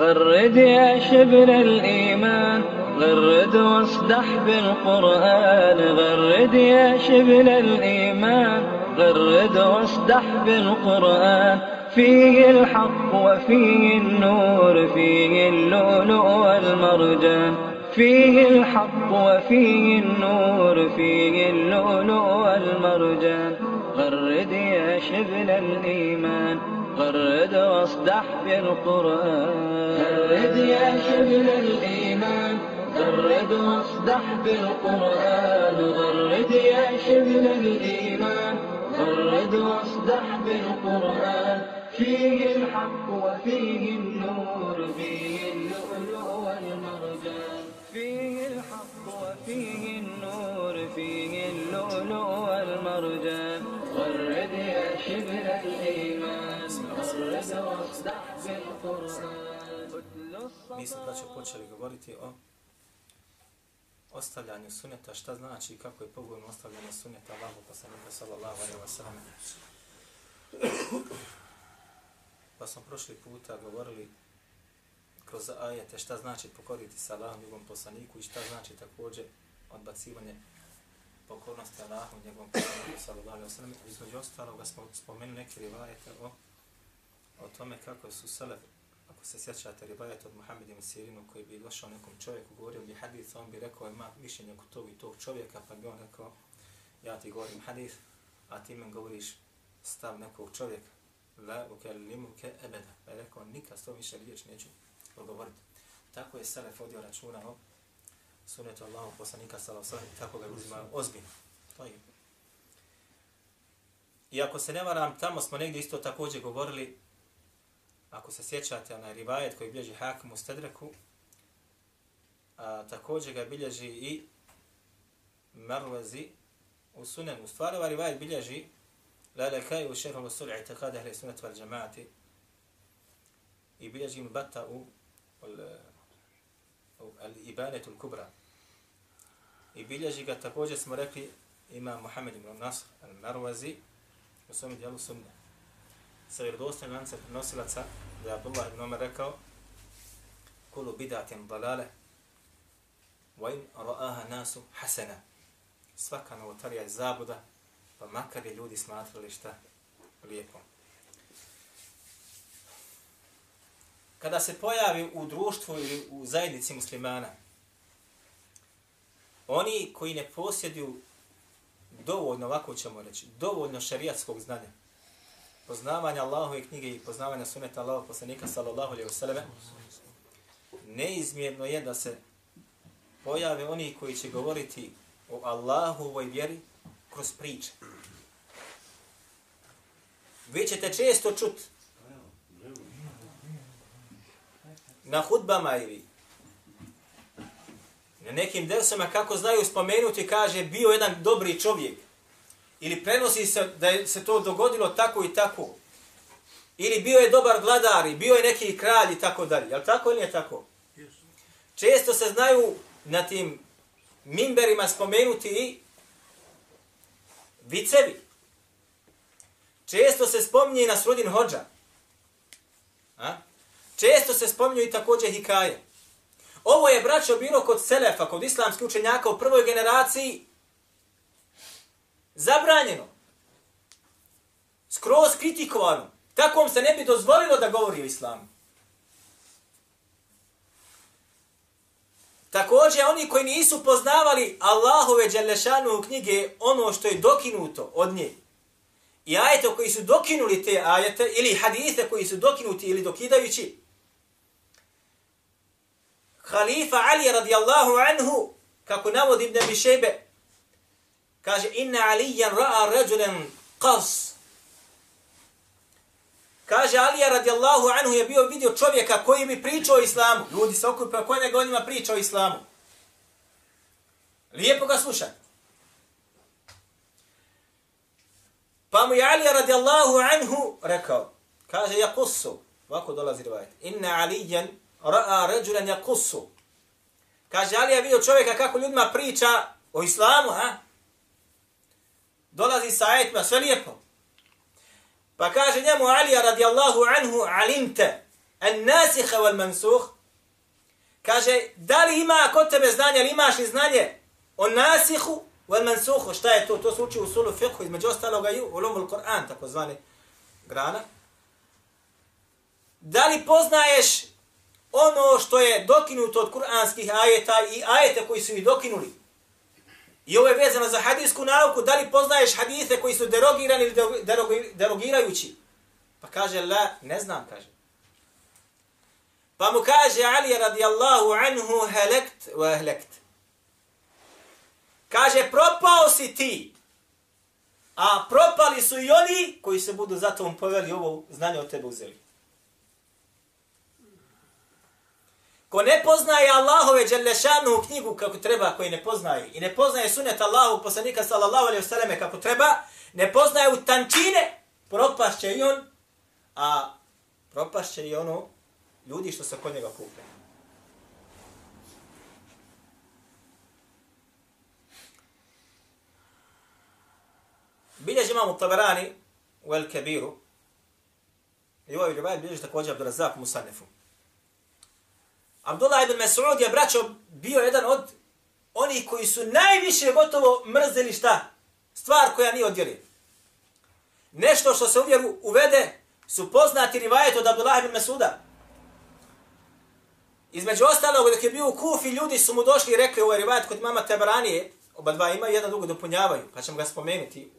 غرد يا شبل الإيمان غرد واصدح بالقرآن غرد يا شبل الإيمان غرد واصدح بالقرآن. فيه الحق وفيه النور فيه اللؤلؤ والمرجان. فيه الحق وفيه النور فيه اللؤلؤ والمرجان. غرد يا شبل الإيمان. غرد واصدح بالقرآن. غرد يا شبل الإيمان غرد واصدح بالقرآن. غرد يا شبل الإيمان غرد واصدح بالقرآن. فيه الحق وفيه النور فيه اللؤلؤ والمرجان. فيه الحق وفيه النور فيه اللؤلؤ والمرجان. غرد يا شبل الإيمان. Mi smo znači počeli govoriti o ostavljanju suneta, šta znači i kako je pogodno ostavljanje suneta Allahu poslanika sallallahu alaihi wa sallam. Pa smo prošli puta govorili kroz ajete šta znači pokoriti se Allahom njegovom poslaniku i šta znači također odbacivanje pokornosti Allahom njegovom poslaniku sallallahu alaihi wa sallam. Između ostaloga smo spomenuli neke rivajete o, o tome kako su selef ako se sjećate ribajat od Muhammed ibn Sirinu koji bi došao nekom čovjeku, govorio bi hadith, on bi rekao ima mišljenje kod tog i tog čovjeka, pa bi on rekao ja ti govorim hadith, a ti men govoriš stav nekog čovjeka, la uke limuke ebeda, pa je rekao nikad s tom više riječ neću progovoriti. Tako je Selef odio računa o sunetu Allahu poslanika sallahu sallam, tako ga uzimaju ozbiljno. To je. I ako se ne varam, tamo smo negdje isto također govorili ako se sjećate, onaj rivajet koji bilježi Hakim u Stedreku, a, također ga bilježi i Marwazi u Sunanu. Stvar ovaj rivajet bilježi Lale kaj u šehrhu sul'i takada ahli sunet val džamaati i bilježi im bata u al-ibanetu al-kubra. I bilježi ga također smo rekli ima Muhammed ibn Nasr al-Marwazi u svom dijelu sunne sa vjerodostojnim lancem prenosilaca, da je Abdullah ibn Omer rekao, kulu bidatim dalale, wa in ra'aha nasu hasana. Svaka novotarija je zabuda, pa makar je ljudi smatrali šta lijepo. Kada se pojavi u društvu ili u zajednici muslimana, oni koji ne posjeduju dovoljno, ovako ćemo reći, dovoljno šarijatskog znanja, poznavanja Allahove knjige i poznavanja suneta Allahov poslanika sallallahu alejhi ve selleme neizmjerno je da se pojave oni koji će govoriti o Allahovoj vjeri kroz priče. Vi ćete često čut na hudbama ili na nekim dersama kako znaju spomenuti, kaže, bio jedan dobri čovjek ili prenosi se da je se to dogodilo tako i tako, ili bio je dobar vladar, i bio je neki kralj i tako dalje. Je tako ili je tako? Često se znaju na tim mimberima spomenuti i vicevi. Često se spominje i na srudin hođa. A? Često se spominju i također hikaje. Ovo je, braćo, bilo kod Selefa, kod islamskih učenjaka u prvoj generaciji, Zabranjeno. Skroz kritikovano. Takvom se ne bi dozvolilo da govori o islamu. Također, oni koji nisu poznavali Allahove Đalešanu knjige, ono što je dokinuto od nje, i ajete koji su dokinuli te ajete, ili hadite koji su dokinuti ili dokidajući, Halifa Ali radijallahu anhu, kako navodi Ibn Bišebe, Kaže, inna alijan ra'a ređulen qas. Kaže, Alija radijallahu anhu je bio vidio čovjeka koji mi pričao o islamu. Ljudi se okupio, koji nego njima pričao o islamu. Lijepo ga slušati. Pa mu je Alija radijallahu anhu rekao, kaže, ja kusu, ovako dolazi rivajet, inna alijan ra'a ređulen ja kusu. Kaže, Alija vidio čovjeka kako ljudima priča o islamu, ha? Dolazi sa ajetima, sve lijepo. Pa kaže njemu Alija radijallahu anhu, alimte, en nasiha wal mansuh, kaže, da li ima kod tebe znanje, ali imaš li znanje o nasihu wal mansuhu, šta je to? To se uči u sulu fiqhu, između ostaloga i u ulumul Kur'an, tako zvani grana. Da li poznaješ ono što je dokinuto od kuranskih ajeta i ajete koji su ih dokinuli? I ovo je vezano za hadijsku nauku, da li poznaješ hadise koji su derogirani ili derogirajući? Pa kaže, la, ne znam, kaže. Pa mu kaže Ali radijallahu anhu helekt wa helekt. Kaže, propao si ti, a propali su i oni koji se budu zato tom poveli ovo znanje od tebe uzeli. Ko ne poznaje Allahove Đelešanu knjigu kako treba, koji ne poznaje, i ne poznaje sunet Allahu poslanika sallallahu alaihi vseleme kako treba, ne poznaje u tančine, propašće i on, a propašće i ono ljudi što se kod njega kupe. Bilježi imamo Tabarani u El Kebiru, i ovaj rivaj bilježi također Abdurazak Musanefu. Abdullah ibn Mas'ud je, braćo, bio jedan od onih koji su najviše gotovo mrzeli šta? Stvar koja nije odjeli. Nešto što se u vjeru uvede su poznati rivajet od Abdullah ibn Mas'uda. Između ostalog, dok je bio u Kufi, ljudi su mu došli i rekli ovaj rivajet kod mama Tebaranije, oba dva imaju, jedan drugo dopunjavaju, pa ćemo ga spomenuti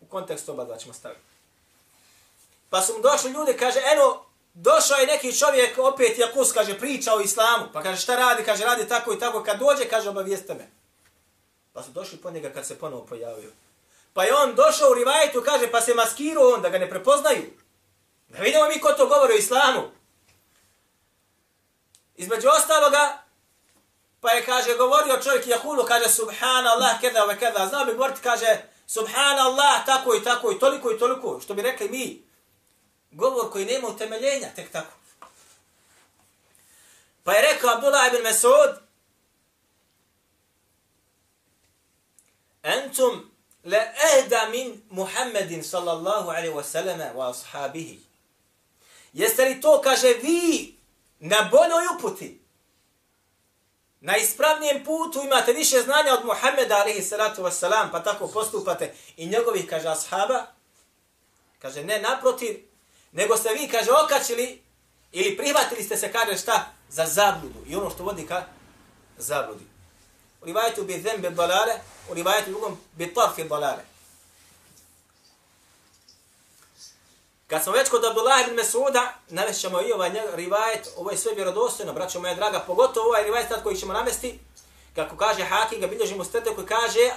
u kontekstu oba dva ćemo staviti. Pa su mu došli ljudi, kaže, eno, došao je neki čovjek, opet Jakus, kaže, priča o islamu. Pa kaže, šta radi? Kaže, radi tako i tako. Kad dođe, kaže, obavijeste me. Pa su došli po njega kad se ponovo pojavio. Pa je on došao u rivajetu, kaže, pa se maskirao on, da ga ne prepoznaju. Da vidimo mi ko to govori o islamu. Između ostaloga, pa je, kaže, govorio čovjek Jahulu, kaže, subhanallah, kada ve kada. Znao bi govoriti, kaže, subhanallah, tako i tako i toliko i toliko. Što bi rekli mi, govor koji nema utemeljenja, tek tako. Pa je rekao Abdullah ibn Mas'ud, Entum le ehda min Muhammedin sallallahu alaihi wa sallame wa ashabihi. Jeste li to, kaže, vi na boljoj uputi? Na ispravnijem putu imate više znanja od Muhammeda alaihi salatu wa salam, pa tako postupate i njegovih, kaže, ashaba? Kaže, ne, naprotiv, nego ste vi, kaže, okačili ili prihvatili ste se, kaže, šta? Za zabludu. I ono što vodi ka zabludi. U rivajetu bi zembe balale, u rivajetu drugom bi tarfi balale. Kad smo već kod Abdullah ibn Mesuda, navešćemo i ovaj rivajet, ovo je sve vjerodostojno, braćo moja draga, pogotovo ovaj rivajet tad koji ćemo namesti, kako kaže Hakim, ga bilježimo stete koji kaže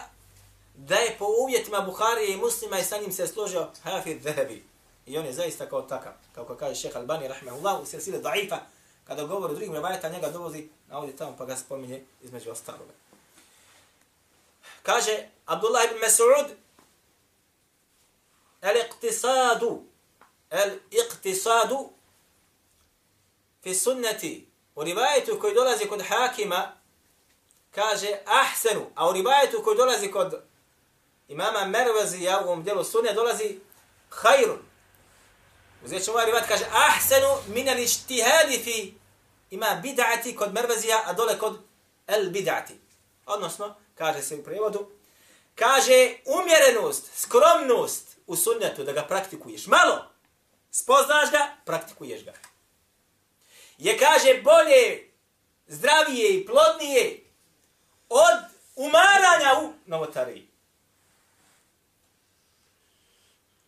da je po uvjetima Buharije i muslima i sa njim se složio Hafid Zahebi. I on je zaista kao takav, kao kako kaže šeha Albani, rahmehullah, u silsile da'ifa, kada govori drugim revajeta, njega dovozi na ovdje tamo pa ga spominje između ostaloga. Kaže Abdullah ibn Mas'ud, el-iqtisadu, el-iqtisadu fi sunnati, u rivajetu koji dolazi kod hakima, kaže ahsenu, a u rivajetu koji dolazi kod imama Mervazija u ovom dijelu sunne dolazi hajrun, Uzet ćemo ovaj rivat, kaže, ahsenu minel ištihadi fi ima bid'ati kod mervezija, a dole kod el bid'ati. Odnosno, kaže se u prevodu, kaže umjerenost, skromnost u sunnetu da ga praktikuješ. Malo, spoznaš ga, praktikuješ ga. Je, kaže, bolje, zdravije i plodnije od umaranja u novotariji.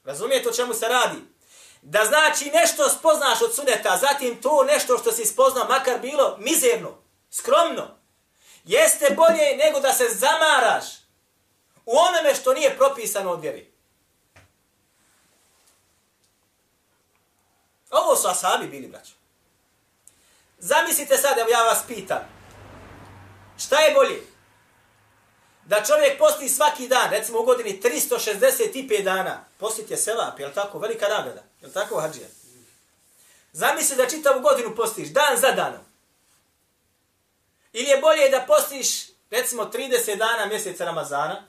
Razumijete o čemu se radi? Da znači nešto spoznaš od suneta, zatim to nešto što si spoznao, makar bilo mizerno, skromno, jeste bolje nego da se zamaraš u onome što nije propisano od vjeri. Ovo su asabi bili, braćo. Zamislite sad, evo ja vas pitam, šta je bolje? Da čovjek posti svaki dan, recimo u godini 365 dana, postit je selap, je li tako, velika nagrada, je li tako, hađija? Zamisli da čitavu godinu postiš, dan za danom. Ili je bolje da postiš, recimo, 30 dana mjeseca Ramazana,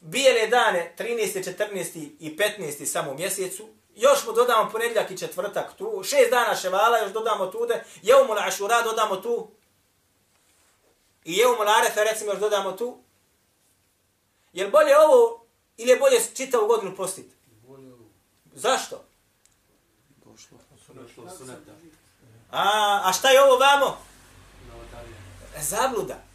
bijele dane, 13. 14. i 15. samo u mjesecu, još mu dodamo ponedjeljak i četvrtak tu, šest dana ševala još dodamo tude, jeumu ašura dodamo tu, i jeumu larefe, recimo još dodamo tu. Je bolje ovo ili je bolje čitavu godinu postiti? Zašto? Došlo. Došlo suneta. A, a šta je ovo vamo? Zabluda.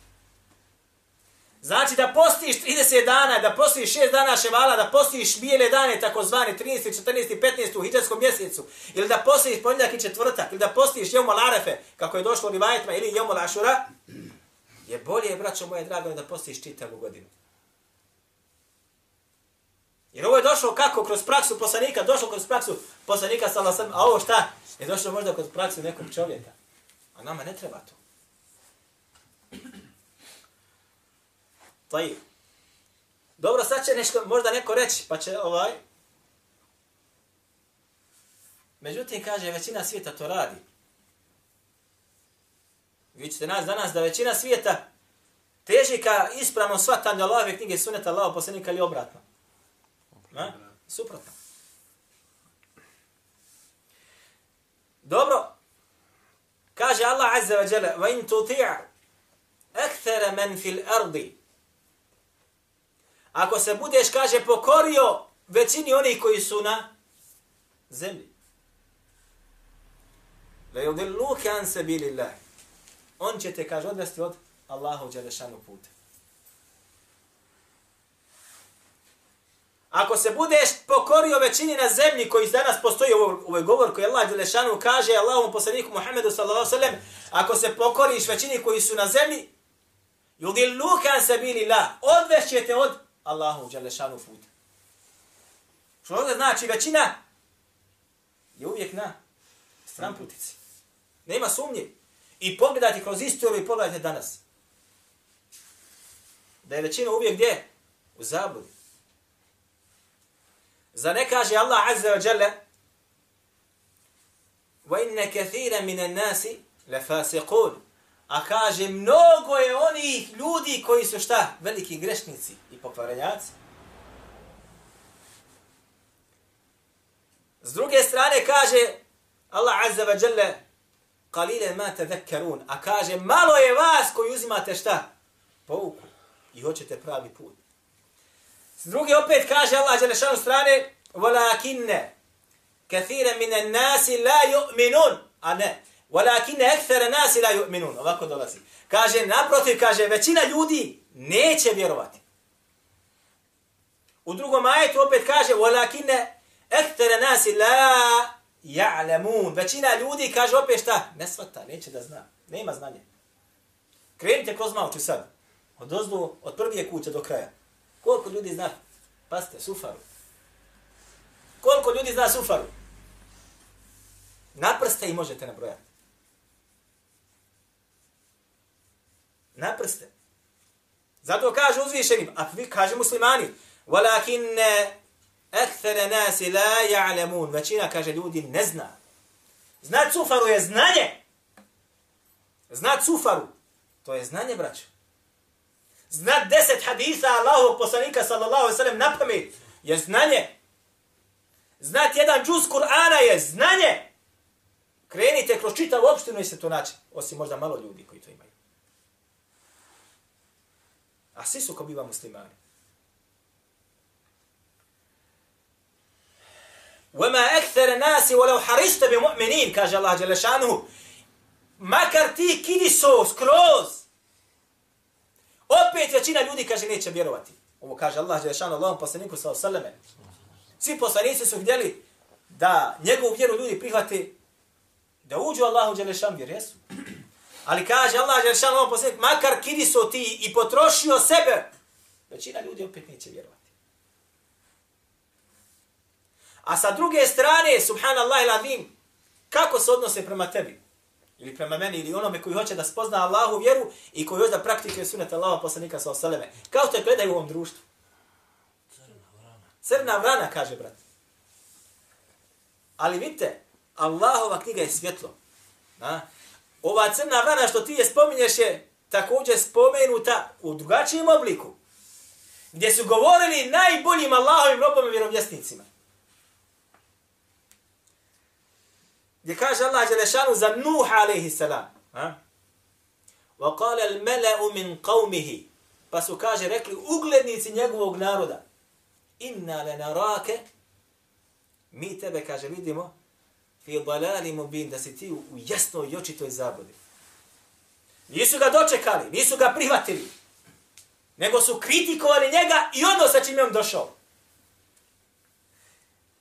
Znači da postiš 30 dana, da postiš 6 dana ševala, da postiš bijele dane, takozvane 13, 14, 15 u hijđarskom mjesecu, ili da postiš ponedjak i četvrtak, ili da postiš jomol arefe, kako je došlo u rivajetima, ili jomol ašura, je bolje, braćo moje drago, da postiš čitavu godinu. Jer ovo je došlo kako? Kroz praksu poslanika, došlo kroz praksu poslanika, sam, a ovo šta? Je došlo možda kroz praksu nekog čovjeka. A nama ne treba to. Taj. Dobro, sad će nešto, možda neko reći, pa će ovaj... Međutim, kaže, većina svijeta to radi. Vi ćete nas danas da većina svijeta teži ka ispravnom shvatanju Allahove knjige suneta Allaho posljednika ili obratno. Na? Suprotno. Dobro. Kaže Allah Azza wa Jalla, وَإِن تُطِعَ أَكْثَرَ مَنْ فِي الْأَرْضِ Ako se budeš, kaže, pokorio većini onih koji su na zemlji. لَيُضِلُّكَ عَنْ سَبِيلِ اللَّهِ On će te, kaže, odvesti od Allahu Đelešanu puta. Ako se budeš pokorio većini na zemlji koji danas postoji u ovoj govor koji Allah Đelešanu kaže Allahom poslaniku Muhammedu sallallahu sallam, ako se pokoriš većini koji su na zemlji, yudilluka sabilillah, odvešćete od Allahu Đelešanu puta. Što ovdje znači većina je uvijek na stran putici. Nema sumnje. I pogledajte kroz istoriju i pogledajte danas. Da je većina uvijek gdje? U zabudi. Za ne kaže Allah Azza wa Jalla وَإِنَّ كَثِيرًا مِنَ النَّاسِ لَفَاسِقُونَ A kaže, mnogo je onih ljudi koji su šta? Veliki grešnici i pokvarenjaci. S druge strane kaže Allah Azza wa Jalla قَلِيلًا مَا تَذَكَّرُونَ A kaže, malo je vas koji uzimate šta? Pouku. I hoćete pravi put. S druge opet kaže Allah Đelešanu strane, وَلَاكِنَّ كَثِيرًا مِنَ النَّاسِ لَا يُؤْمِنُونَ A ne, وَلَاكِنَّ أَكْثَرَ نَاسِ لَا يُؤْمِنُونَ Ovako dolazi. Kaže, naprotiv, kaže, većina ljudi neće vjerovati. U drugom ajetu opet kaže, وَلَاكِنَّ أَكْثَرَ نَاسِ لَا يَعْلَمُونَ Većina ljudi kaže opet šta? Ne svata, neće da zna. Nema znanja. Krenite kroz malo sad. Od ozdu, od prvije kuće do kraja. Koliko ljudi zna? Paste, sufaru. Koliko ljudi zna sufaru? Naprste i možete nabrojati. Naprste. Zato kaže uzvišenim, a vi kaže muslimani, walakin akthara nasi la ja'lemun. Većina kaže ljudi ne zna. Znat sufaru je znanje. Znat sufaru. To je znanje, braćo. Znat deset hadisa Allahovog poslanika sallallahu alaihi sallam na pamet je znanje. Znat jedan džuz Kur'ana je znanje. Krenite kroz čitavu opštinu i se to naći. Osim možda malo ljudi koji to imaju. A svi su ko biva muslimani. وَمَا أَكْثَرَ نَاسِ وَلَوْ حَرِشْتَ بِمُؤْمِنِينَ kaže Allah Đelešanuhu. Makar ti kidiso skroz Opet većina ljudi kaže neće vjerovati. Ovo kaže Allah Đelešanu Allahom poslaniku sa osaleme. Svi poslanici su htjeli da njegovu vjeru ljudi prihvate da uđu Allahu Đelešanu vjer, jesu. Ali kaže Allah Đelešanu Allahom poslaniku, makar kidi su ti i potrošio sebe, većina ljudi opet neće vjerovati. A sa druge strane, subhanallah il kako se odnose prema tebi? ili prema meni ili onome koji hoće da spozna Allahu vjeru i koji hoće da praktikuje sunet Allaha poslanika sa osaleme. Kao što je gledaju u ovom društvu. Crna vrana. Crna vrana, kaže brat. Ali vidite, Allahova knjiga je svjetlo. Na? Ova crna vrana što ti je spominješ je također spomenuta u drugačijem obliku. Gdje su govorili najboljim Allahovim robom i vjerovjesnicima. Gdje kaže Allah Đelešanu za Nuh alaihi salam. Ha? Wa kale al mela'u min qawmihi. Pa su kaže rekli uglednici njegovog naroda. Inna le narake. Mi tebe kaže vidimo. Fi balali mubin da si ti u jasnoj i očitoj zabudi. Nisu ga dočekali, nisu ga prihvatili. Nego su kritikovali njega i ono sa čim je on došao.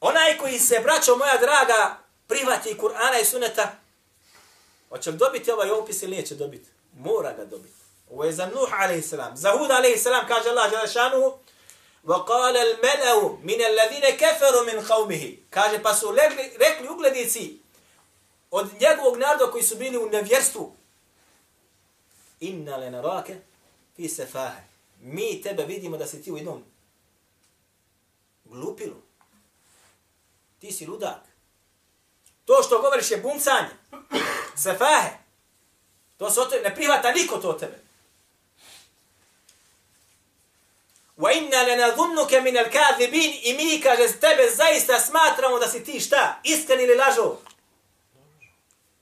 Onaj koji se, braćo moja draga, prihvati Kur'ana i Suneta, hoće li dobiti ovaj opis ili neće dobiti? Mora ga dobiti. Ovo je za Nuh a.s. Za Hud a.s. kaže Allah Đelešanu, وقال الملأ من الذين كفروا من قومه kaže pa su rekli, rekli uglednici od njegovog naroda koji su bili u nevjerstvu inna lanaraka fi safaha mi tebe vidimo da si ti u jednom glupilu ti si ludak To što govoriš je bumcanje safahe to se ne prihvata niko to tebe Wa inna lanadhunnuka min al-kadhibin i mi kaže tebe zaista smatramo da si ti šta? Iskren ili lažo?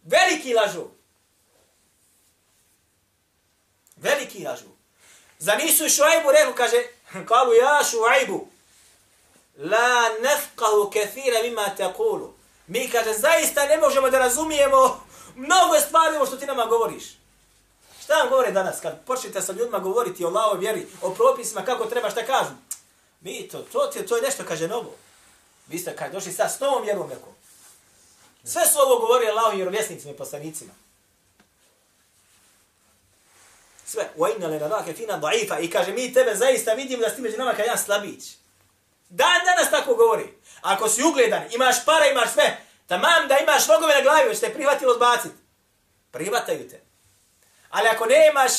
Veliki lažo. Veliki lažo. Za nisu Šuajbu rekao, kaže, kalu ja Šuajbu, la nefqahu kathira mima taqulu. Mi kaže, zaista ne možemo da razumijemo mnogo stvari što ti nama govoriš. Šta vam govore danas kad počnete sa ljudima govoriti o Allahoj vjeri, o propisima, kako treba, šta kažu? Mi to, to, to, to je nešto, kaže novo. Vi ste kad došli sa s novom vjerom nekom. Sve su ovo govori Allahom vjerovjesnicima i poslanicima. Sve. Wa inna lena rake fina da'ifa. I kaže, mi tebe zaista vidimo da si među nama kao jedan slabić. Dan danas tako govori. Ako si ugledan, imaš para, imaš sve, tamam da imaš nogove na glavi, hoćete prihvatili odbaciti. Prihvataju te. Ali ako nemaš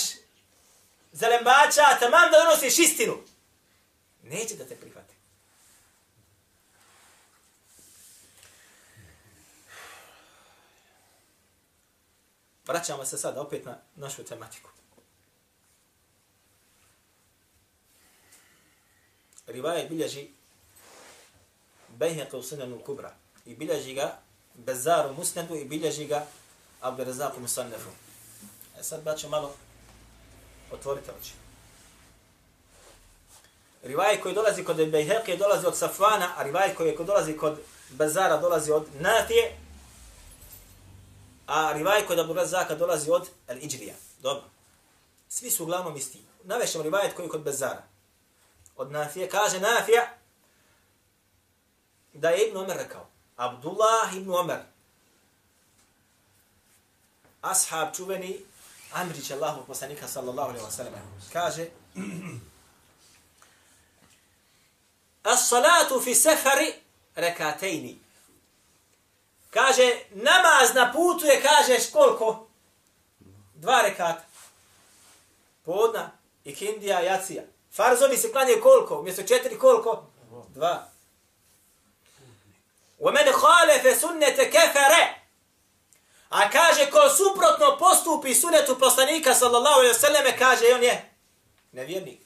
zelembača, tamam da donosiš istinu, neće da te prihvati. Vraćamo se sad opet na našu tematiku. Rivajet bilježi Bejheqa u sunanu kubra i bilježi ga Bezaru musnedu i bilježi ga Abdurazaku musannefu. E sad, braćo, malo otvorite oči. Rivaj koji dolazi kod Bejheqije dolazi od Safvana, a rivaj koji dolazi kod Bezara dolazi od Natije, a rivaj kod Abu dolazi od El Iđrija. Dobro. Svi su uglavnom isti. Navešemo rivajet koji kod Bazara. Od Nafije kaže Nafija da je Ibn Omer rekao. Abdullah Ibn Omer. Ashab čuveni Amrić Allahov poslanika sallallahu alaihi wa sallam kaže As-salatu fi sefari rekatejni. Kaže, namaz na putu je, kažeš, koliko? Dva rekata. Podna, ikindija, jacija. Farzovi se klanje koliko? Mjesto četiri koliko? Dva. ومن خالف سنة كفر A kaže, ko suprotno postupi sunetu poslanika, sallallahu alaihi sallam, kaže, on je nevjernik.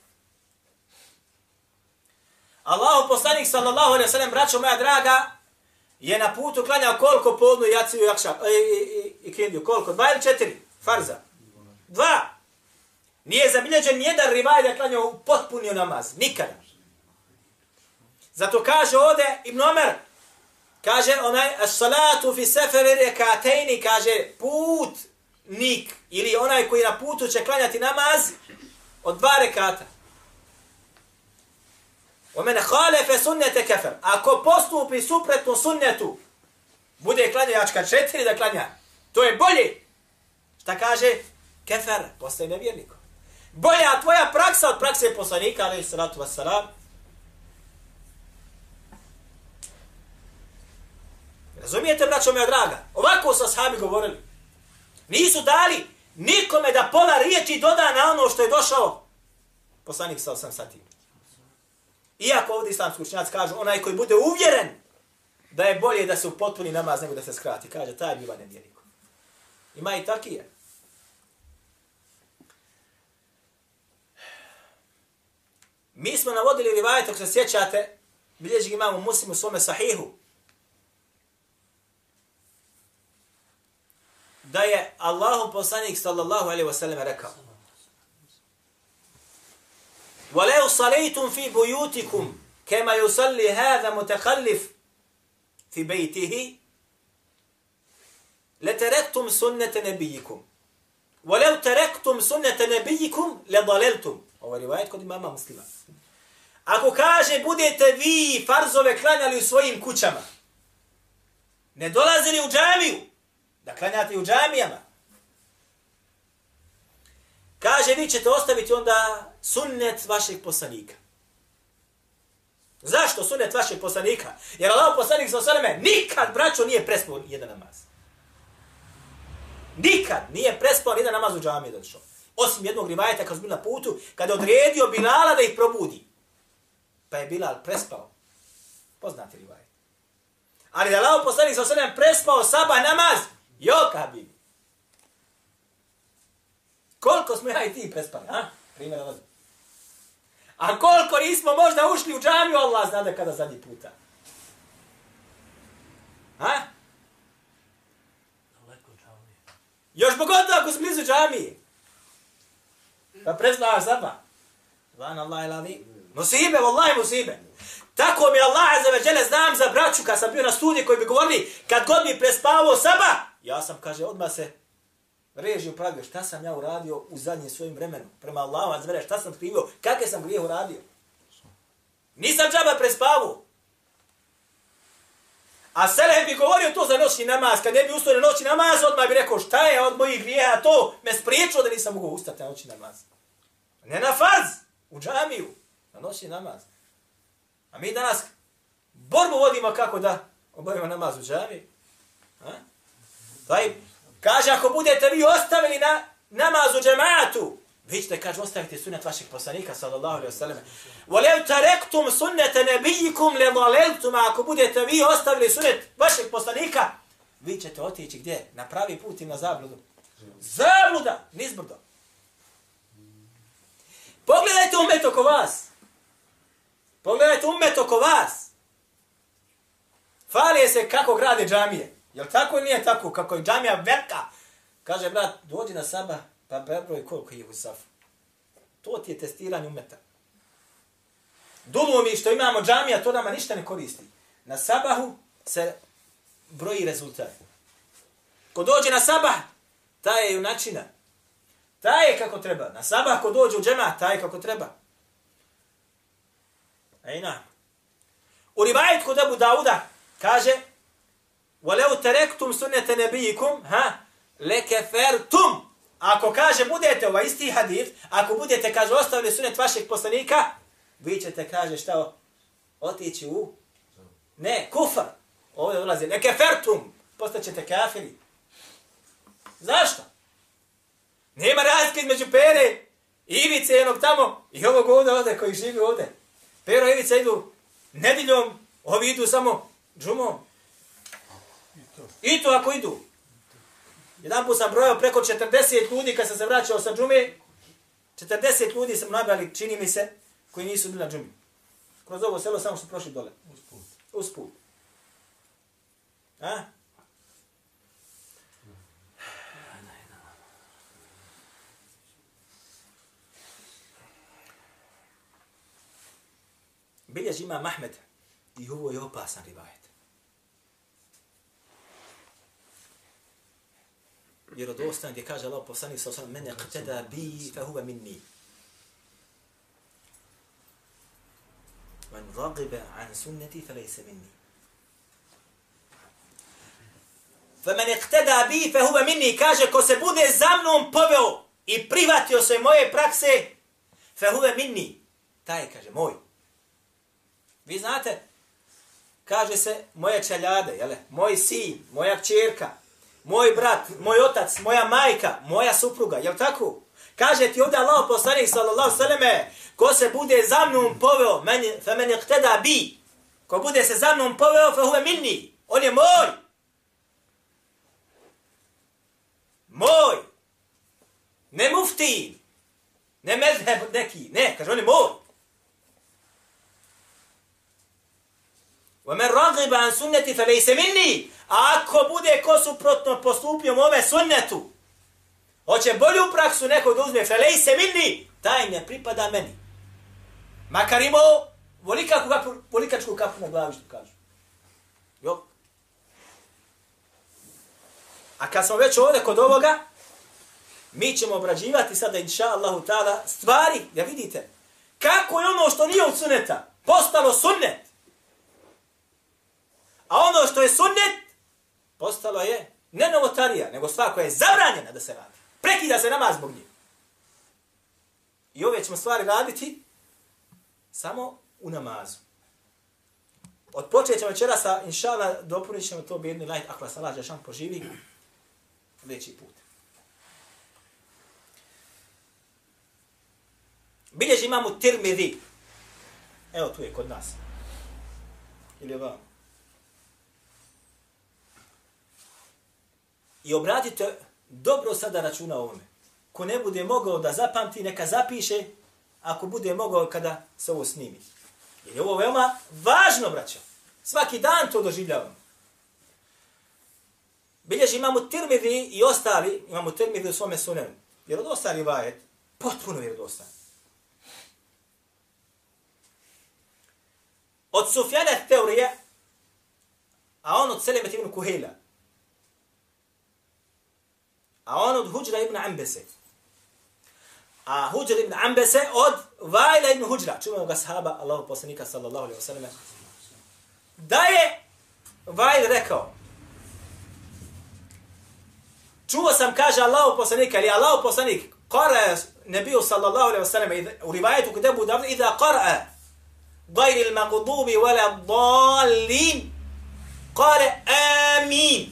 Allahu poslanik, sallallahu alaihi sallam, braćo moja draga, je na putu klanjao koliko podnu jaciju i, jakša, i, i, i, i kindiju, koliko? Dva ili četiri? Farza. Dva. Nije zabilježen jedan rivaj da klanjao potpunio namaz. Nikada. Zato kaže ovde Ibn Omer, Kaže onaj as-salatu fi seferi rekatejni, kaže put nik ili onaj koji na putu će klanjati namaz od dva rekata. O mene halefe sunnete kefer. Ako postupi suprotno sunnetu, bude klanjačka četiri da klanja. To je bolje. Šta kaže? Kefer, postaje nevjernikom. Bolja tvoja praksa od prakse poslanika, ali salatu wassalam, Razumijete, braćo moja draga? Ovako su ashabi govorili. Nisu dali nikome da pola riječi doda na ono što je došao poslanik sa osam sati. Iako ovdje islamski učenjac kažu, onaj koji bude uvjeren da je bolje da se upotpuni namaz nego da se skrati. Kaže, taj biva nevjernik. Ima i takije. Mi smo navodili rivajet, ako se sjećate, bilježi imamo muslimu svome sahihu, da je Allahu poslanik sallallahu alaihi wasallam rekao وَلَوْ صَلَيْتُمْ فِي بُيُوتِكُمْ كَمَا يُصَلِّ هَذَا مُتَخَلِّفْ فِي بَيْتِهِ لَتَرَكْتُمْ سُنَّةَ نَبِيِّكُمْ وَلَوْ تَرَكْتُمْ سُنَّةَ نَبِيِّكُمْ لَضَلَلْتُمْ Ovo je rivajet kod imama muslima. Ako kaže budete vi farzove klanjali u svojim kućama, ne dolazili u džamiju, da klanjate u džamijama, kaže vi ćete ostaviti onda sunnet vašeg poslanika. Zašto sunnet vašeg poslanika? Jer Allah poslanik sa osaleme nikad, braćo, nije prespao jedan namaz. Nikad nije prespao jedan namaz u džamiji došao. Osim jednog rivajeta kad su bili na putu, kada je odredio Bilala da ih probudi. Pa je Bilal prespao. Poznate rivajet. Ali da Allah poslanik sa osaleme prespao sabah namaz, jo kabi. Koliko smo ja i ti prespali, a? Primjer namazu. A koliko nismo možda ušli u džamiju, Allah zna da kada zadnji puta. Ha? Još pogotovo ako smo blizu džamije. Pa preznavaš zaba. Van Allah ilavi. Musibe, wallahi musibe. Tako mi Allah za veđele znam za braću kad sam bio na studiji koji bi govorili kad god mi prespavao saba. Ja sam, kaže, odmah se reži upravio. Šta sam ja uradio u zadnjem svojim vremenu? Prema Allahu za šta sam krivio, Kakve sam grijeh uradio? Nisam džaba prespavao. A Seleh bi govorio to za noćni namaz. Kad ne bi ustao na noćni namaz, odmah bi rekao šta je od mojih grijeha to? Me spriječilo da nisam mogao ustati na noćni namaz. Ne na farz, u džamiju, na noćni namaz. A mi danas borbu vodimo kako da obavimo namaz u džamiji. Ha? Taj, kaže, ako budete vi ostavili na namaz u džematu, vi ćete, kaže, ostaviti sunet vašeg poslanika, sallallahu alaihi wa sallam. Volev tarektum sunnete nebijikum le voleltum, ako budete vi ostavili sunet vašeg poslanika, vi ćete otići gdje? Na pravi put i na zabludu. Zabluda, nizbrdo. Pogledajte umet oko vas. Pogledajte umet oko vas. Falije se kako grade džamije. Jel tako nije tako? Kako je džamija velika. Kaže, brat, dođi na saba, pa prebroj koliko je u safu. To ti je testiranje umeta. Dulu mi što imamo džamija, to nama ništa ne koristi. Na sabahu se broji rezultat. Ko dođe na sabah, taj je junačina. Taj je kako treba. Na sabah ko dođe u džema, taj je kako treba. Ejna. U rivajet kod Abu Dauda kaže وَلَوْ تَرَكْتُمْ سُنَّةَ نَبِيكُمْ ha لَكَفَرْتُمْ Ako kaže, budete ovaj isti hadith, ako budete, kaže, ostavili sunet vašeg poslanika, vi ćete, kaže, šta, otići u? Ne, kufar. Ovdje ulazi, ne kefertum, postaćete kafiri. Zašto? Nema razlike između Pere, Ivice jednog tamo i ovog ovdje ovdje koji živi ovdje. Pero i Ivica idu nediljom, ovi idu samo džumom. I to ako idu. Jedan put sam brojao preko 40 ljudi kad sam se vraćao sa džume. 40 ljudi sam nabali, čini mi se, koji nisu bili na džumi. Kroz ovo selo samo su prošli dole. Usput. Usput. A? Bilježi ima Mahmed i ovo je opasan rivajet. Vjerodostan gdje kaže Allah poslanik sa osam mene qtada bi fa huwa minni. Man ragiba an sunnati fa lejse minni. Fa man iqtada bi fa minni kaže ko se bude za mnom poveo i privatio se moje prakse fa huwa minni. Taj kaže moj. Vi znate, kaže se moje čeljade, jele? moj sin, moja kćerka, moj brat, moj otac, moja majka, moja supruga, jel tako? Kaže ti ovdje Allah poslanik sallallahu sallame, ko se bude za mnom poveo, meni, fe meni hteda bi, ko bude se za mnom poveo, fe huve minni, on je moj. Moj. Ne mufti. Ne mezheb neki. Ne, kaže, on je moj. وَمَنْ رَغِبَ عَنْ سُنَّتِ فَلَيْسَ مِنِّي A ako bude ko suprotno postupio mome sunnetu, hoće bolju praksu neko da uzme, فَلَيْسَ مِنِّي Taj ne pripada meni. Makar imao volikačku kapu, volikačku kapu na glavi, što kažu. Jo. A kad smo već ovdje kod ovoga, mi ćemo obrađivati sada, inša Allahu ta'ala, stvari, da vidite, kako je ono što nije od sunneta, postalo sunnet. A ono što je sunnet, postalo je ne novotarija, nego stvar koja je zabranjena da se radi. Prekida se namaz zbog njih. I ove ćemo stvari raditi samo u namazu. Od počet ćemo večera sa, inšala, dopunit ćemo to bijedni lajt, ako vas Allah Žešan poživi, veći put. Bilježi imamo Tirmidhi. Evo tu je kod nas. Ili vam. I obratite dobro sada računa ovome. Ko ne bude mogao da zapamti, neka zapiše, ako bude mogao kada se ovo snimi. Jer je ovo veoma važno, braćo. Svaki dan to doživljavamo. Bilježi imamo Tirmidhi i ostali, imamo Tirmidhi u svome sunenu. Jer od ostali vajet, potpuno je od ostali. Od Sufjana teorije, a on od Selemet ibn Kuhila. A on od Huđra ibn Ambese. A Huđra ibn Ambese od Vajla ibn Huđra. Čuvamo ga sahaba, Allahu poslanika sallallahu alaihi wa sallam. Da je Vajl rekao, Čuo sam, kaže Allahu poslanika, ali Allahu poslanik, qara nebiju sallallahu alaihi wa sallam, u rivajetu kod Ebu Davda, idha qara gajri il-magdubi wala dalin, kare amin.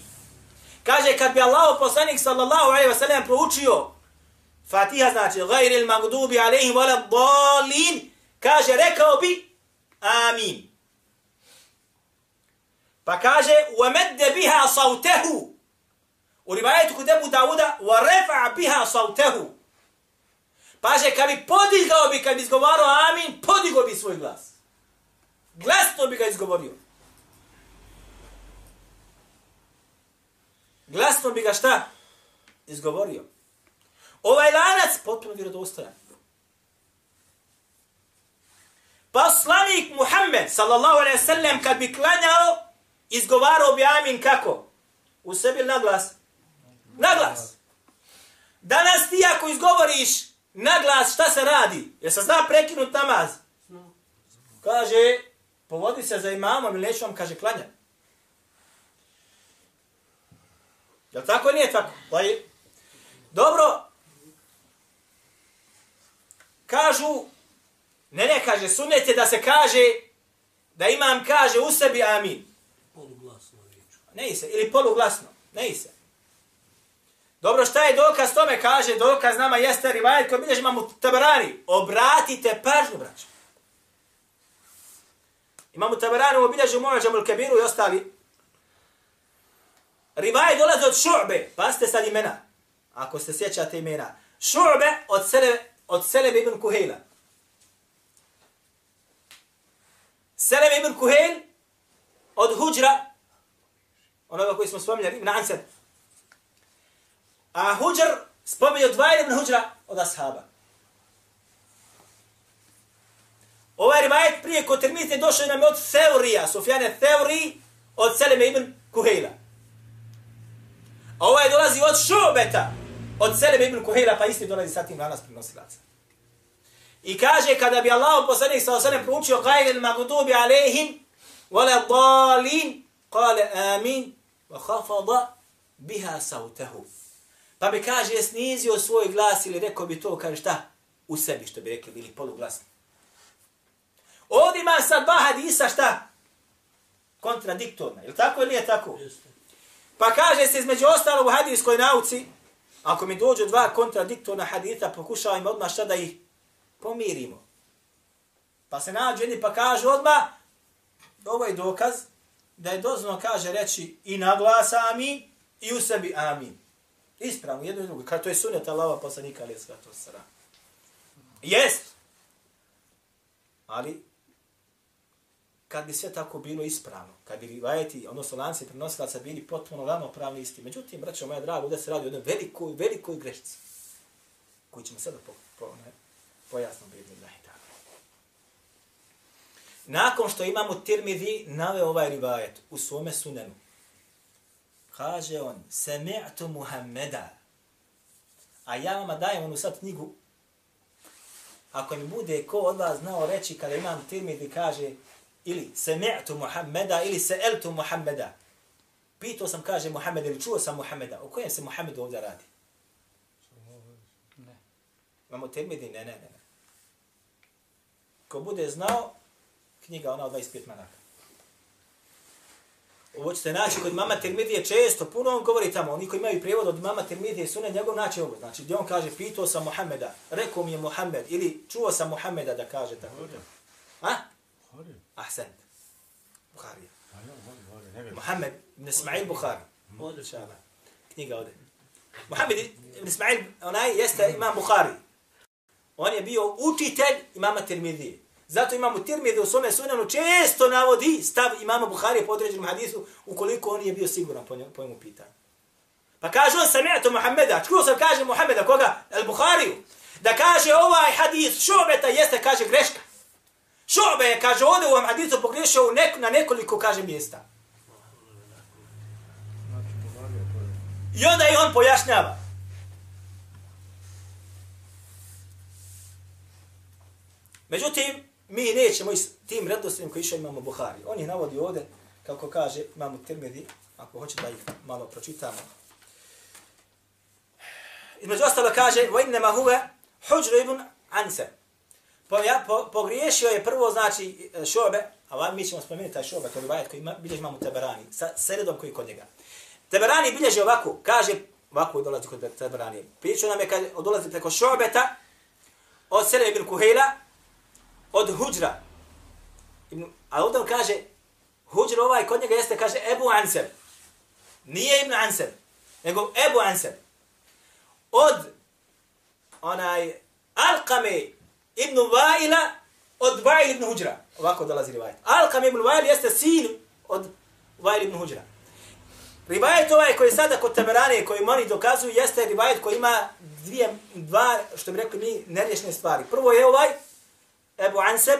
Kaže, kad bi Allahu poslanik sallallahu alaihi wa sallam proučio Fatiha znači gajri il-magdubi alaihi wala dalin, kaže, rekao bi amin. Pa kaže, وَمَدَّ بِهَا صَوْتَهُ U rivajetu kod Ebu Dauda, وَرَفَعَ بِهَا صَوْتَهُ Paže, kad bi podigao bi, kad bi izgovarao amin, podigao bi svoj glas. Glasno bi ga izgovorio. Glasno bi ga šta? Izgovorio. Ovaj lanac potpuno vjerodostojan. Poslanik Muhammed, sallallahu alaihi sallam, kad bi klanjao, izgovarao bi amin kako? U sebi na glas? Na glas. Danas ti ako izgovoriš na glas, šta se radi? Jer se zna prekinut namaz? Kaže, povodi se za imamom ili neću vam, kaže, klanja. Je tako nije tako? Pa je. Dobro. Kažu, ne ne kaže, sunete da se kaže, da imam kaže u sebi amin. Poluglasno riječ. Ne se, ili poluglasno, ne se. Dobro, šta je dokaz tome? Kaže, dokaz nama jeste rivajet koji bilježi imamo tabarani. Obratite pažnju, braću. Imamo tabarani u obilježu Mu'ađamu al-Kabiru i ostali. Rivaje dolaze od šu'be. Pazite sad imena. Ako se sjećate imena. Šu'be od Sele, od Selebe ibn Kuhejla. Seleme ibn Kuhejl od Huđra, onoga koji smo spominjali, ibn Ansar, A Huđar spominje od Vajl ibn Huđra od ashaba. Ovaj rivajet prije kod termite došao nam od Theorija, Sufjane Theori, od Seleme ibn Kuhejla. A ovaj dolazi od Šubeta, od Seleme ibn Kuhejla, pa isti dolazi sa tim lanas prinosilaca. I kaže, kada bi Allah poslanik sa osanem proučio kajel magdubi alehim, wala dalin, kale amin, wa khafada biha sautahu. Pa bi kaže, snizio svoj glas ili rekao bi to, kaže šta? U sebi, što bi rekli, bili poluglasni. Ovdje ima sad dva hadisa šta? Kontradiktorna. ili tako ili nije tako? Jeste. Pa kaže se između ostalo u hadijskoj nauci, ako mi dođu dva kontradiktorna hadita, pokušavajmo odmah šta da ih pomirimo. Pa se nađu jedni pa kažu odmah, ovo je dokaz, da je dozvoljno kaže reći i na glas amin, i u sebi amin. Ispravno, jedno i drugo. Kad to je sunet Allahova poslanika, ali je sve to sara. Jest. Ali, kad bi sve tako bilo ispravno, kad bi rivajeti, odnosno lanci prenosilaca bili potpuno ravnopravni isti. Međutim, braćo moja draga, ovdje se radi o jednoj velikoj, velikoj grešci, koju ćemo sada po, po, ne, pojasno biti da je tako. Nakon što imamo Tirmidhi, nave ovaj rivajet u svome sunenu. Kaže on, semi'tu Muhammeda. A ja vama dajem onu sad knjigu. Ako mi bude ko od vas znao reći kada imam Tirmidhi kaže ili semi'tu Muhammeda ili se'eltu Muhammeda. Pitao sam, kaže Muhammed, ili čuo sam Muhammeda. O kojem se Muhammedu ovdje radi? Ne. Imamo Tirmidhi? Ne, ne, ne. Ko bude znao, knjiga ona od 25 manaka. Ovo ćete naći kod mama Tirmidije često, puno on govori tamo, oni koji imaju prijevod od mama Tirmidije, su ne njegov naći ovo. Znači, gdje on kaže, pitao sam Muhammeda, rekao mi je Muhammed, ili čuo sam Muhammeda da kaže tako. Ahsan. Buharija. Vjerujem. Muhammed ibn Ismail Bukhari. Ovdje Inšallah. Knjiga ovdje. Muhammed ibn Ismail, onaj jeste imam Bukhari. On je bio učitelj imama Tirmidije. Zato imamo Tirmidije u svome sunanu često navodi stav imama Bukhari po određenom hadisu ukoliko on je bio siguran po, po njemu pitanju. Pa kaže on sami'atu Muhammeda, čuo sam kaže Muhammeda, koga? El Bukhariju. Da kaže ovaj hadis šobeta jeste, kaže greška. Šobe je, kaže, ovdje u ovom hadisu pogriješio u nek, na nekoliko, kaže, mjesta. Znači, Buhari je to je. I onda i on pojašnjava. Međutim, mi nećemo i s tim redoslijem koji išao imamo Buhari. On ih navodi ovdje, kako kaže, imamo Tirmidhi, ako hoće da ih malo pročitamo. Između ostalo kaže, وَإِنَّمَا هُوَ حُجْرُ ibn Anse. Po, ja, po, pogriješio je prvo, znači, e, šobe, a vam mi ćemo spomenuti taj šobe, koji vajet, koji ima, bilježi imamo Teberani, sa sredom koji je kod njega. Teberani bilježi ovako, kaže, ovako dolazi kod Teberani. Pričao nam je, kaže, dolazi preko šobeta, od Selem ibn Kuhejla, od Huđra. Ibn, a ovdje on kaže, Huđra ovaj kod njega jeste, kaže, Ebu Ansem. Nije Ibn Ansel, nego Ebu Ansem. Od onaj Alkame ibn Vaila od Vail ibn Huđra. Ovako dolazi rivajet. Alkam ibn Vail jeste sin od Vail ibn Huđra. Rivajet ovaj koji je sada kod Taberane, koji oni dokazuju, jeste rivajet koji ima dvije, dva, što bi rekli mi, nerješne stvari. Prvo je ovaj, Ebu Anseb,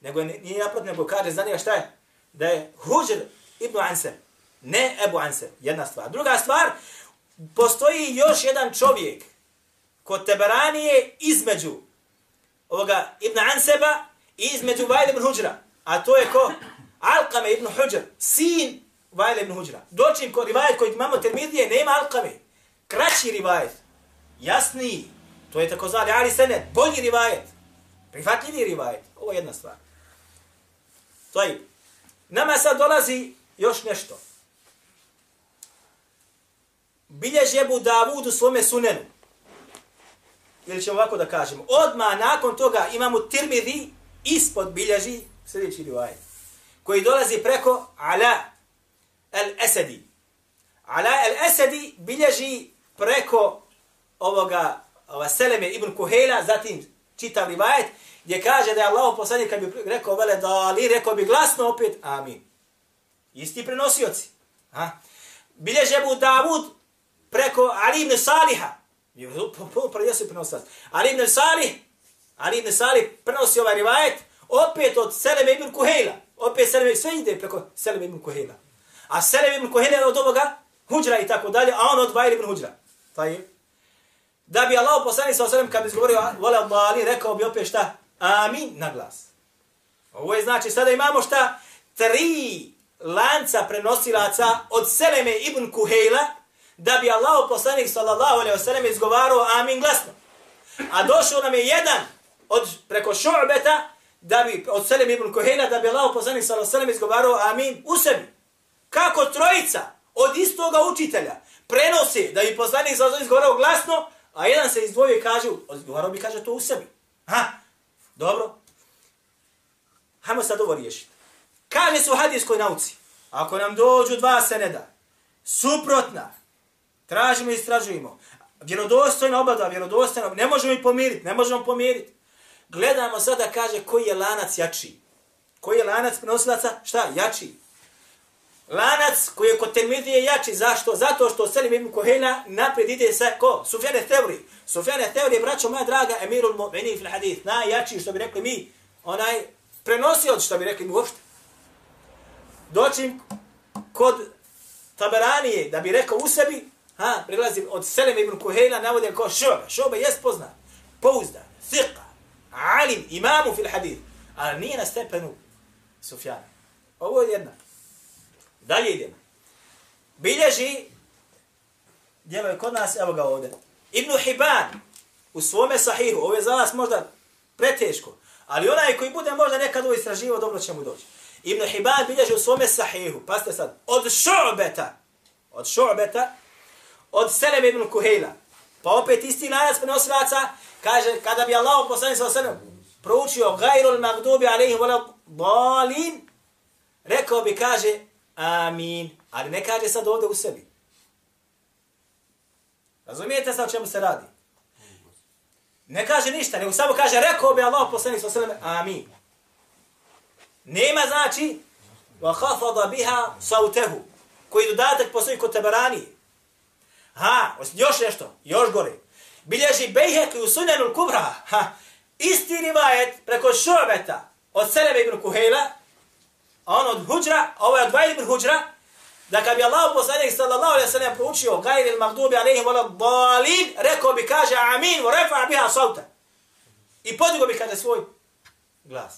nego je- nije naprot, nego kaže za njega šta je? Da je Huđr ibn Anseb, ne Ebu Anseb, jedna stvar. Druga stvar, postoji još jedan čovjek kod Teberanije između ovoga Ibn Anseba i između Vajl ibn Huđra. A to je ko? Alkame ibn Huđr, sin Vajl ibn Huđra. Dočim ko rivajet koji imamo termidije, nema Alkame. Kraći rivajet. Jasniji. To je tako zvali Ali Senet. Bolji rivajet. Prihvatljiviji rivajet. Ovo je jedna stvar. To je. Nama sad dolazi još nešto. Bilježi Ebu Davud u svome sunenu. Ili ćemo ovako da kažemo. Odma nakon toga imamo Tirmidhi ispod bilježi sljedeći rivajet. Koji dolazi preko Ala el-Esedi. Ala el-Esedi bilježi preko ovoga ova Seleme ibn Kuhejla, zatim čitav rivajet, gdje kaže da je Allah poslanik kad bi rekao vele da ali rekao bi glasno opet amin. Isti prenosioci. Ha? Bilježe Ebu Davud preko Ali ibn Saliha. Prenosio prenosac. Ali ibn Salih, Ali ibn Salih prenosi ovaj rivajet opet od Seleme ibn Kuhejla. Opet Seleme, sve ide preko Seleme ibn Kuhejla. A Seleme ibn Kuhejla je od ovoga Huđra i tako dalje, a on od Vajl ibn Huđra. Taj Da bi Allah poslanik sa osallam kad bi izgovorio vole Allahi, rekao bi opet šta? Amin na glas. Ovo je znači sada imamo šta? Tri lanca prenosilaca od Seleme ibn Kuhejla, da bi Allah poslanik sallallahu alaihi wasallam izgovarao amin glasno. A došao nam je jedan od preko šu'beta, da bi od Seleme ibn Kohena da bi Allah poslanik sallallahu alaihi wasallam izgovarao amin u sebi. Kako trojica od istoga učitelja prenosi da bi poslanik sallallahu alaihi izgovarao glasno, a jedan se izdvojio i kaže, izgovarao bi kaže to u sebi. Ha, dobro. Hajmo sad ovo riješiti. Kaže se u hadijskoj nauci, ako nam dođu dva seneda, suprotna, tražimo i istražujemo, vjerodostojno oba dva, vjerodostojno, ne možemo ih pomiriti, ne možemo pomiriti. Gledamo sada, kaže, koji je lanac jači. Koji je lanac prenosilaca? Šta? Jači. Lanac koji je kod Tirmidije jači. Zašto? Zato što Selim ibn Kohena naprijed ide sa ko? Sufjane Teori. Sufjane Teori je, braćo moja draga, emirul mu'minin fil hadith. Najjači, što bi rekli mi, onaj prenosio, što bi rekli mi uopšte. Doćim kod Taberanije, da bi rekao u sebi, ha, prilazim od Seleme ibn Kuhejla, navodim kao šobe. Šobe jest poznat. Pouzdan, thiqa, alim, imamu fil hadith. Ali nije na stepenu Sufjana. Ovo je jedna. Dalje idemo. Bilježi, djelo je kod nas, evo ga ovdje. Ibn Hibban, u svome sahihu, ovo je za vas možda preteško, ali onaj koji bude možda nekad ovo istraživo, dobro će mu doći. Ibn Hibban bilježi u svome sahihu, pasite sad, od šu'beta, od šu'beta, od Seleme ibn Kuhejla, pa opet isti lanac prenosilaca, kaže, kada bi Allah poslani sa Selem proučio gajrul magdubi alaihim vola balin, rekao bi, kaže, amin. Ali ne kaže sad ovdje u sebi. Razumijete sad o čemu se radi? Ne kaže ništa, nego samo kaže, rekao bi Allah poslanik sa sveme, amin. Nema znači, wa khafada biha sautehu, koji dodatak postoji kod tabarani. Ha, još nešto, još gore. Bilježi bejhek u sunanul kubra, ha, isti rivajet preko šobeta od Selebe ibn Kuhejla, a on od Huđra, a ovo je od Vajl ibn Huđra, da kad bi Allah poslanik sallallahu alaihi sallam proučio gajri il magdubi alaihim wala dalin, rekao bi kaže amin, wa refa biha sauta. I podigo bi kaže svoj glas.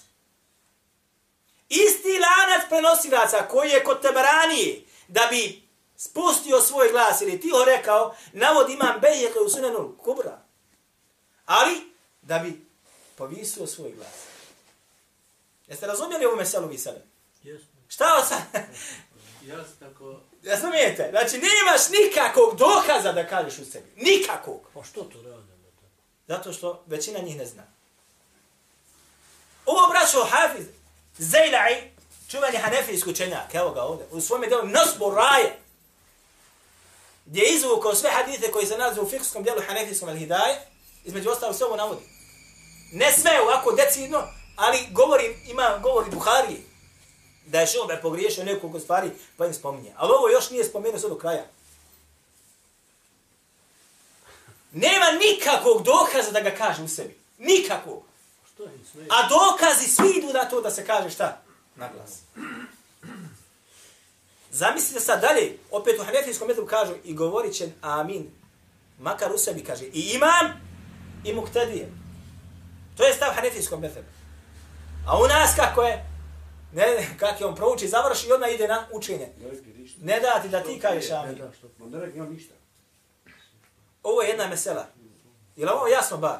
Isti lanac prenosilaca koji je kod Tabaranije, da bi spustio svoj glas ili ti ho rekao, navod imam bejeke u sunanu kubra. Ali, da bi povisio svoj glas. Jeste razumjeli ovu meselu vi sebe? Jesmo. Šta? Ja sam tako... Razumijete? Znači, nemaš nikakvog dokaza da kažeš u sebi. Nikakvog. Pa što to rade? Zato što većina njih ne zna. Ovo braćo Hafiz, Zajla'i, čuveni hanefijski učenjak, evo ga ovdje, u svome delu Nasbu Raje, gdje je izvukao sve hadite koji se nalaze u fikskom djelu hanefijskom al-Hidaje, između ostalo sve ovo navodi. Ne sve ovako decidno, ali govori, ima govori Buhari, da je šobe pogriješio nekoliko stvari, pa im spominje. Ali ovo još nije spomenuo sve do kraja. Nema nikakvog dokaza da ga kaže u sebi. Nikakvog. A dokazi svi idu na to da se kaže šta? Na glas. Zamislite sad dalje, opet u hanefijskom metru kažu i govorit će amin. Makar u sebi kaže i imam i muktedije. To je stav hanefijskom metru. A u nas kako je? Ne, kak je on prouči, završi i odmah ide na učenje. Ne. Ne da ti da ti kažeš Ne amin. da, ne rekli on ništa. Ovo je jedna mesela. Je li ovo jasno bar?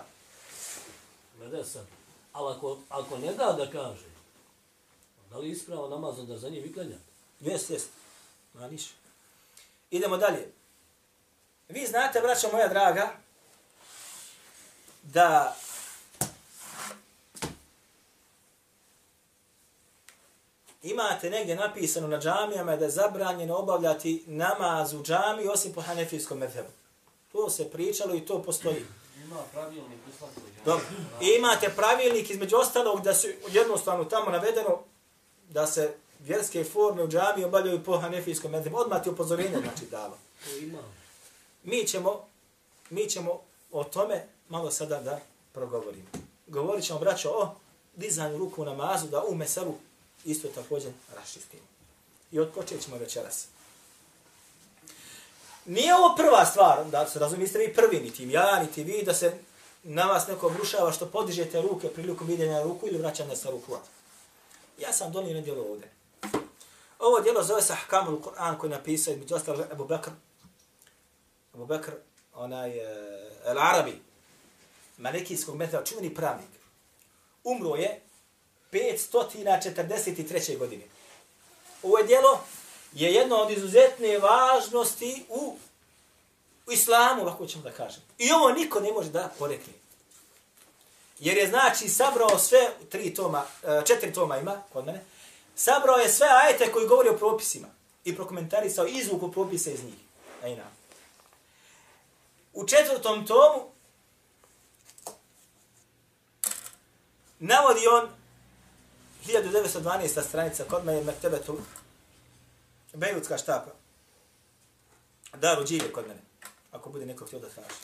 Glede sad. Ali ako, ako ne da da kaže, da li je ispravo namaz da za njih viklanja? Jest, jest. Ma niš. Idemo dalje. Vi znate, braćo moja draga, da imate negdje napisano na džamijama da je zabranjeno obavljati namaz u džamiji osim po hanefijskom medhebu. To se pričalo i to postoji. Ima pravilnik u svakoj Dobro. I imate pravilnik između ostalog da su jednostavno tamo navedeno da se vjerske forme u džami obavljaju po hanefijskom medhebu. Odmah ti upozorenje znači dalo. To. Mi ćemo, mi ćemo o tome malo sada da progovorimo. Govorit ćemo, braćo, o dizanju ruku u namazu, da u meselu isto također raščistimo. I odpočet ćemo večeras. Nije ovo prva stvar, da se razumijete vi prvi, niti ja, niti vi, da se na vas neko obrušava što podižete ruke prilikom videnja ruku ili vraćanja sa ruku. Ja sam donio nedjelo ovdje. Ovo djelo zove se Ahkamul Kur'an koji je napisao između ostalo Ebu Bekr. Ebu Bekr, onaj uh, El Arabi, malikijskog metoda, čuveni pravnik. Umro je 543. godine. Ovo je djelo je jedno od izuzetne važnosti u, u islamu, ovako ćemo da kažem. I ovo niko ne može da porekne. Jer je znači sabrao sve tri toma, eh, četiri toma ima kod mene, sabrao je sve ajete koji govori o propisima i prokomentarisao izvuku propisa iz njih. Ajna. U četvrtom tomu navodi on 1912. stranica kod me je Mektebetul Bejutska štapa. Daru džive kod mene. Ako bude neko htio da traži.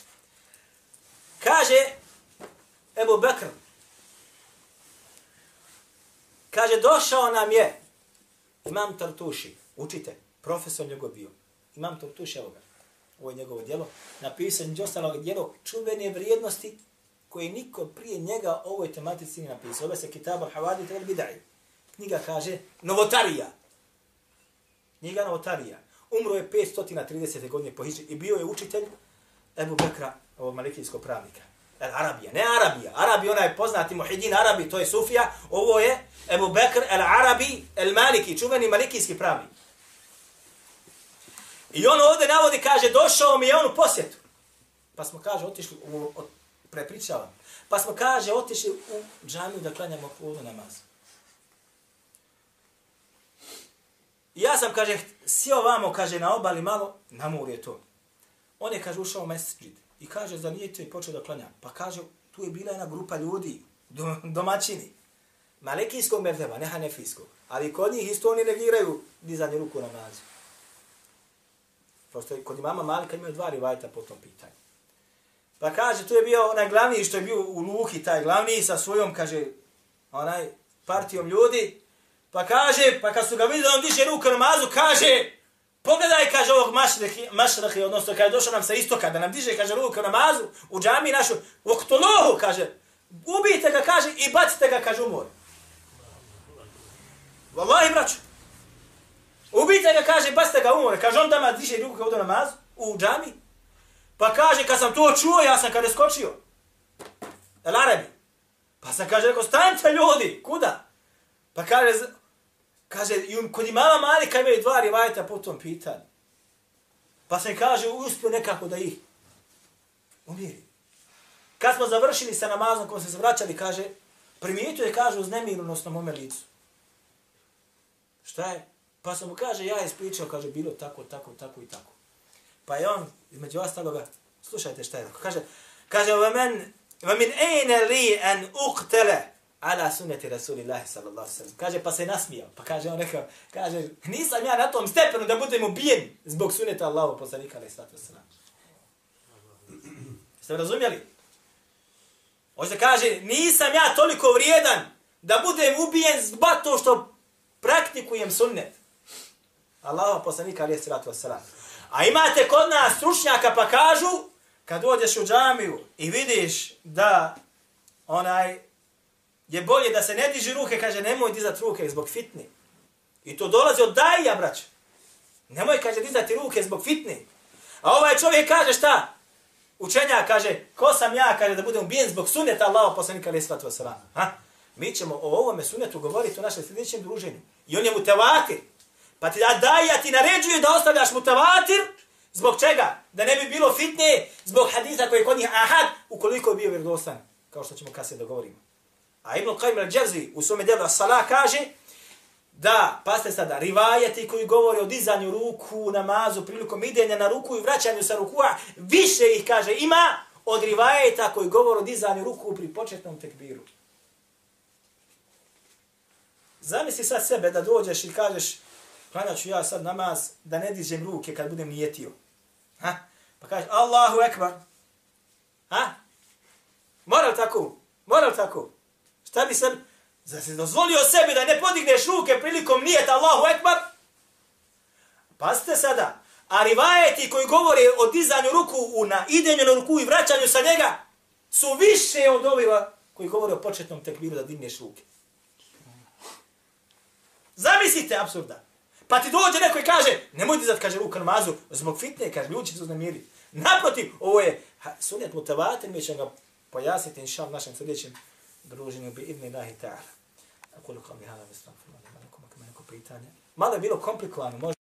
Kaže Ebu Bekr. Kaže, došao nam je Imam Tartuši, učite, profesor njegov bio. Imam Tartuši, evo ga, ovo je njegovo djelo. Napisao je ostalog djelo čuvene vrijednosti koje niko prije njega ovoj tematici nije napisao. Ove se Kitab al-Havadi tel bidai. Knjiga kaže Novotarija. Knjiga Novotarija. Umro je 530. godine po Hidži i bio je učitelj Ebu Bekra, ovog malikijskog pravnika. El Arabija, ne Arabija. Arabi, ona je poznati Muhidin Arabi, to je Sufija. Ovo je Ebu Bekr El Arabi El Maliki, čuveni malikijski pravi. I on ovdje navodi, kaže, došao mi je on u posjetu. Pa smo, kaže, otišli, u, od, prepričavam. Pa smo, kaže, otišli u džamiju da klanjamo kulu namaz. I ja sam, kaže, sjeo vamo, kaže, na obali malo, na mur je to. On je, kaže, ušao u mesečit. I kaže, za nije to i počeo da klanja. Pa kaže, tu je bila jedna grupa ljudi, do, domaćini. Malekijskog merdeba, ne hanefijskog. Ali kod njih isto oni negiraju dizanje ruku na namazu. Prosto kod imama Malika imaju dva rivajta po tom pitanju. Pa kaže, tu je bio onaj glavni što je bio u Luki, taj glavni sa svojom, kaže, onaj partijom ljudi. Pa kaže, pa kad su ga vidjeli, on diže ruku na namazu, kaže, pogledaj, kaže, ovog mašrahi, mašrahi odnosno, kaže, došao nam sa istoka, da nam diže, kaže, ruku na namazu, u džami našu, u oktolohu, kaže, ubijte ga, kaže, i bacite ga, kaže, u more. Wallahi, braću. Ubijte ga, kaže, bacite ga u more. Kaže, on dama diže ruku kao do namazu, u džami. Pa kaže, kad sam to čuo, ja sam kada skočio. El Arabi. Pa sam kaže, rekao, stanite ljudi, kuda? Pa kaže, kaže, um, kod imama Malika imaju dva rivajta po tom pitanju. Pa se kaže, uspio nekako da ih umiri. Kad smo završili sa namazom, ko se vraćali, kaže, primijetio je, kaže, uznemirenost na mome licu. Šta je? Pa sam mu kaže, ja ispričao, kaže, bilo tako, tako, tako i tako. Pa je on, između ostaloga, slušajte šta je. Kaže, kaže, va men, va min ejne li en uktele ala sunneti Rasulillahi sallallahu sallam. Kaže, pa se nasmijao. Pa kaže, on rekao, kaže, nisam ja na tom stepenu da budem ubijen zbog sunneta Allahu poslanika alaih sallatu sallam. Ste razumjeli? Hoće kaže, nisam ja toliko vrijedan da budem ubijen zbog to što praktikujem sunnet. Allahu poslanika alaih sallatu sallam. A imate kod nas stručnjaka pa kažu, kad dođeš u džamiju i vidiš da onaj je bolje da se ne diži ruke, kaže nemoj dizat ruke zbog fitni. I to dolazi od daja, brać. Nemoj, kaže, dizati ruke zbog fitni. A ovaj čovjek kaže šta? Učenja kaže, ko sam ja, kaže, da budem ubijen zbog suneta Allaha poslanika alaih svatva sallam. Ha? Mi ćemo o ovome sunetu govoriti u našem sljedećem druženju. I on je mutavatir. Pa ti da daja ti naređuje da ostavljaš mutavatir. Zbog čega? Da ne bi bilo fitne zbog hadisa koji je kod njih ahad ukoliko je bio vjerodostan. Kao što ćemo kasnije dogovorimo. A Ibn Qayyim al-Jawzi u svome djelu As-Sala kaže da, paste sada, rivajeti koji govori o dizanju ruku, namazu, prilikom idenja na ruku i vraćanju sa rukua, više ih, kaže, ima od rivajeta koji govori o dizanju ruku pri početnom tekbiru. Zamisli sad sebe da dođeš i kažeš, klanjaću ja sad namaz da ne dižem ruke kad budem nijetio. Ha? Pa kažeš, Allahu ekbar. Ha? Moral tako? Moral tako? Šta bi sam, zar se dozvolio sebi da ne podigneš ruke prilikom nijeta Allahu ekbar? Pazite sada, a rivajeti koji govore o dizanju ruku u na idenju na ruku i vraćanju sa njega su više od oviva koji govore o početnom tekbiru da digneš ruke. Zamislite absurda. Pa ti dođe neko i kaže, nemoj dizat, kaže, ruku namazu, zbog fitne, kaže, ljudi će se uznemiriti. Naprotiv, ovo je sunet mutavatir, mi ćemo ga pojasniti, inša u našem sljedećem druženju, bi idni lahi ta'ala. Ako li kao mi ima neko pitanje, malo je bilo komplikovano, možda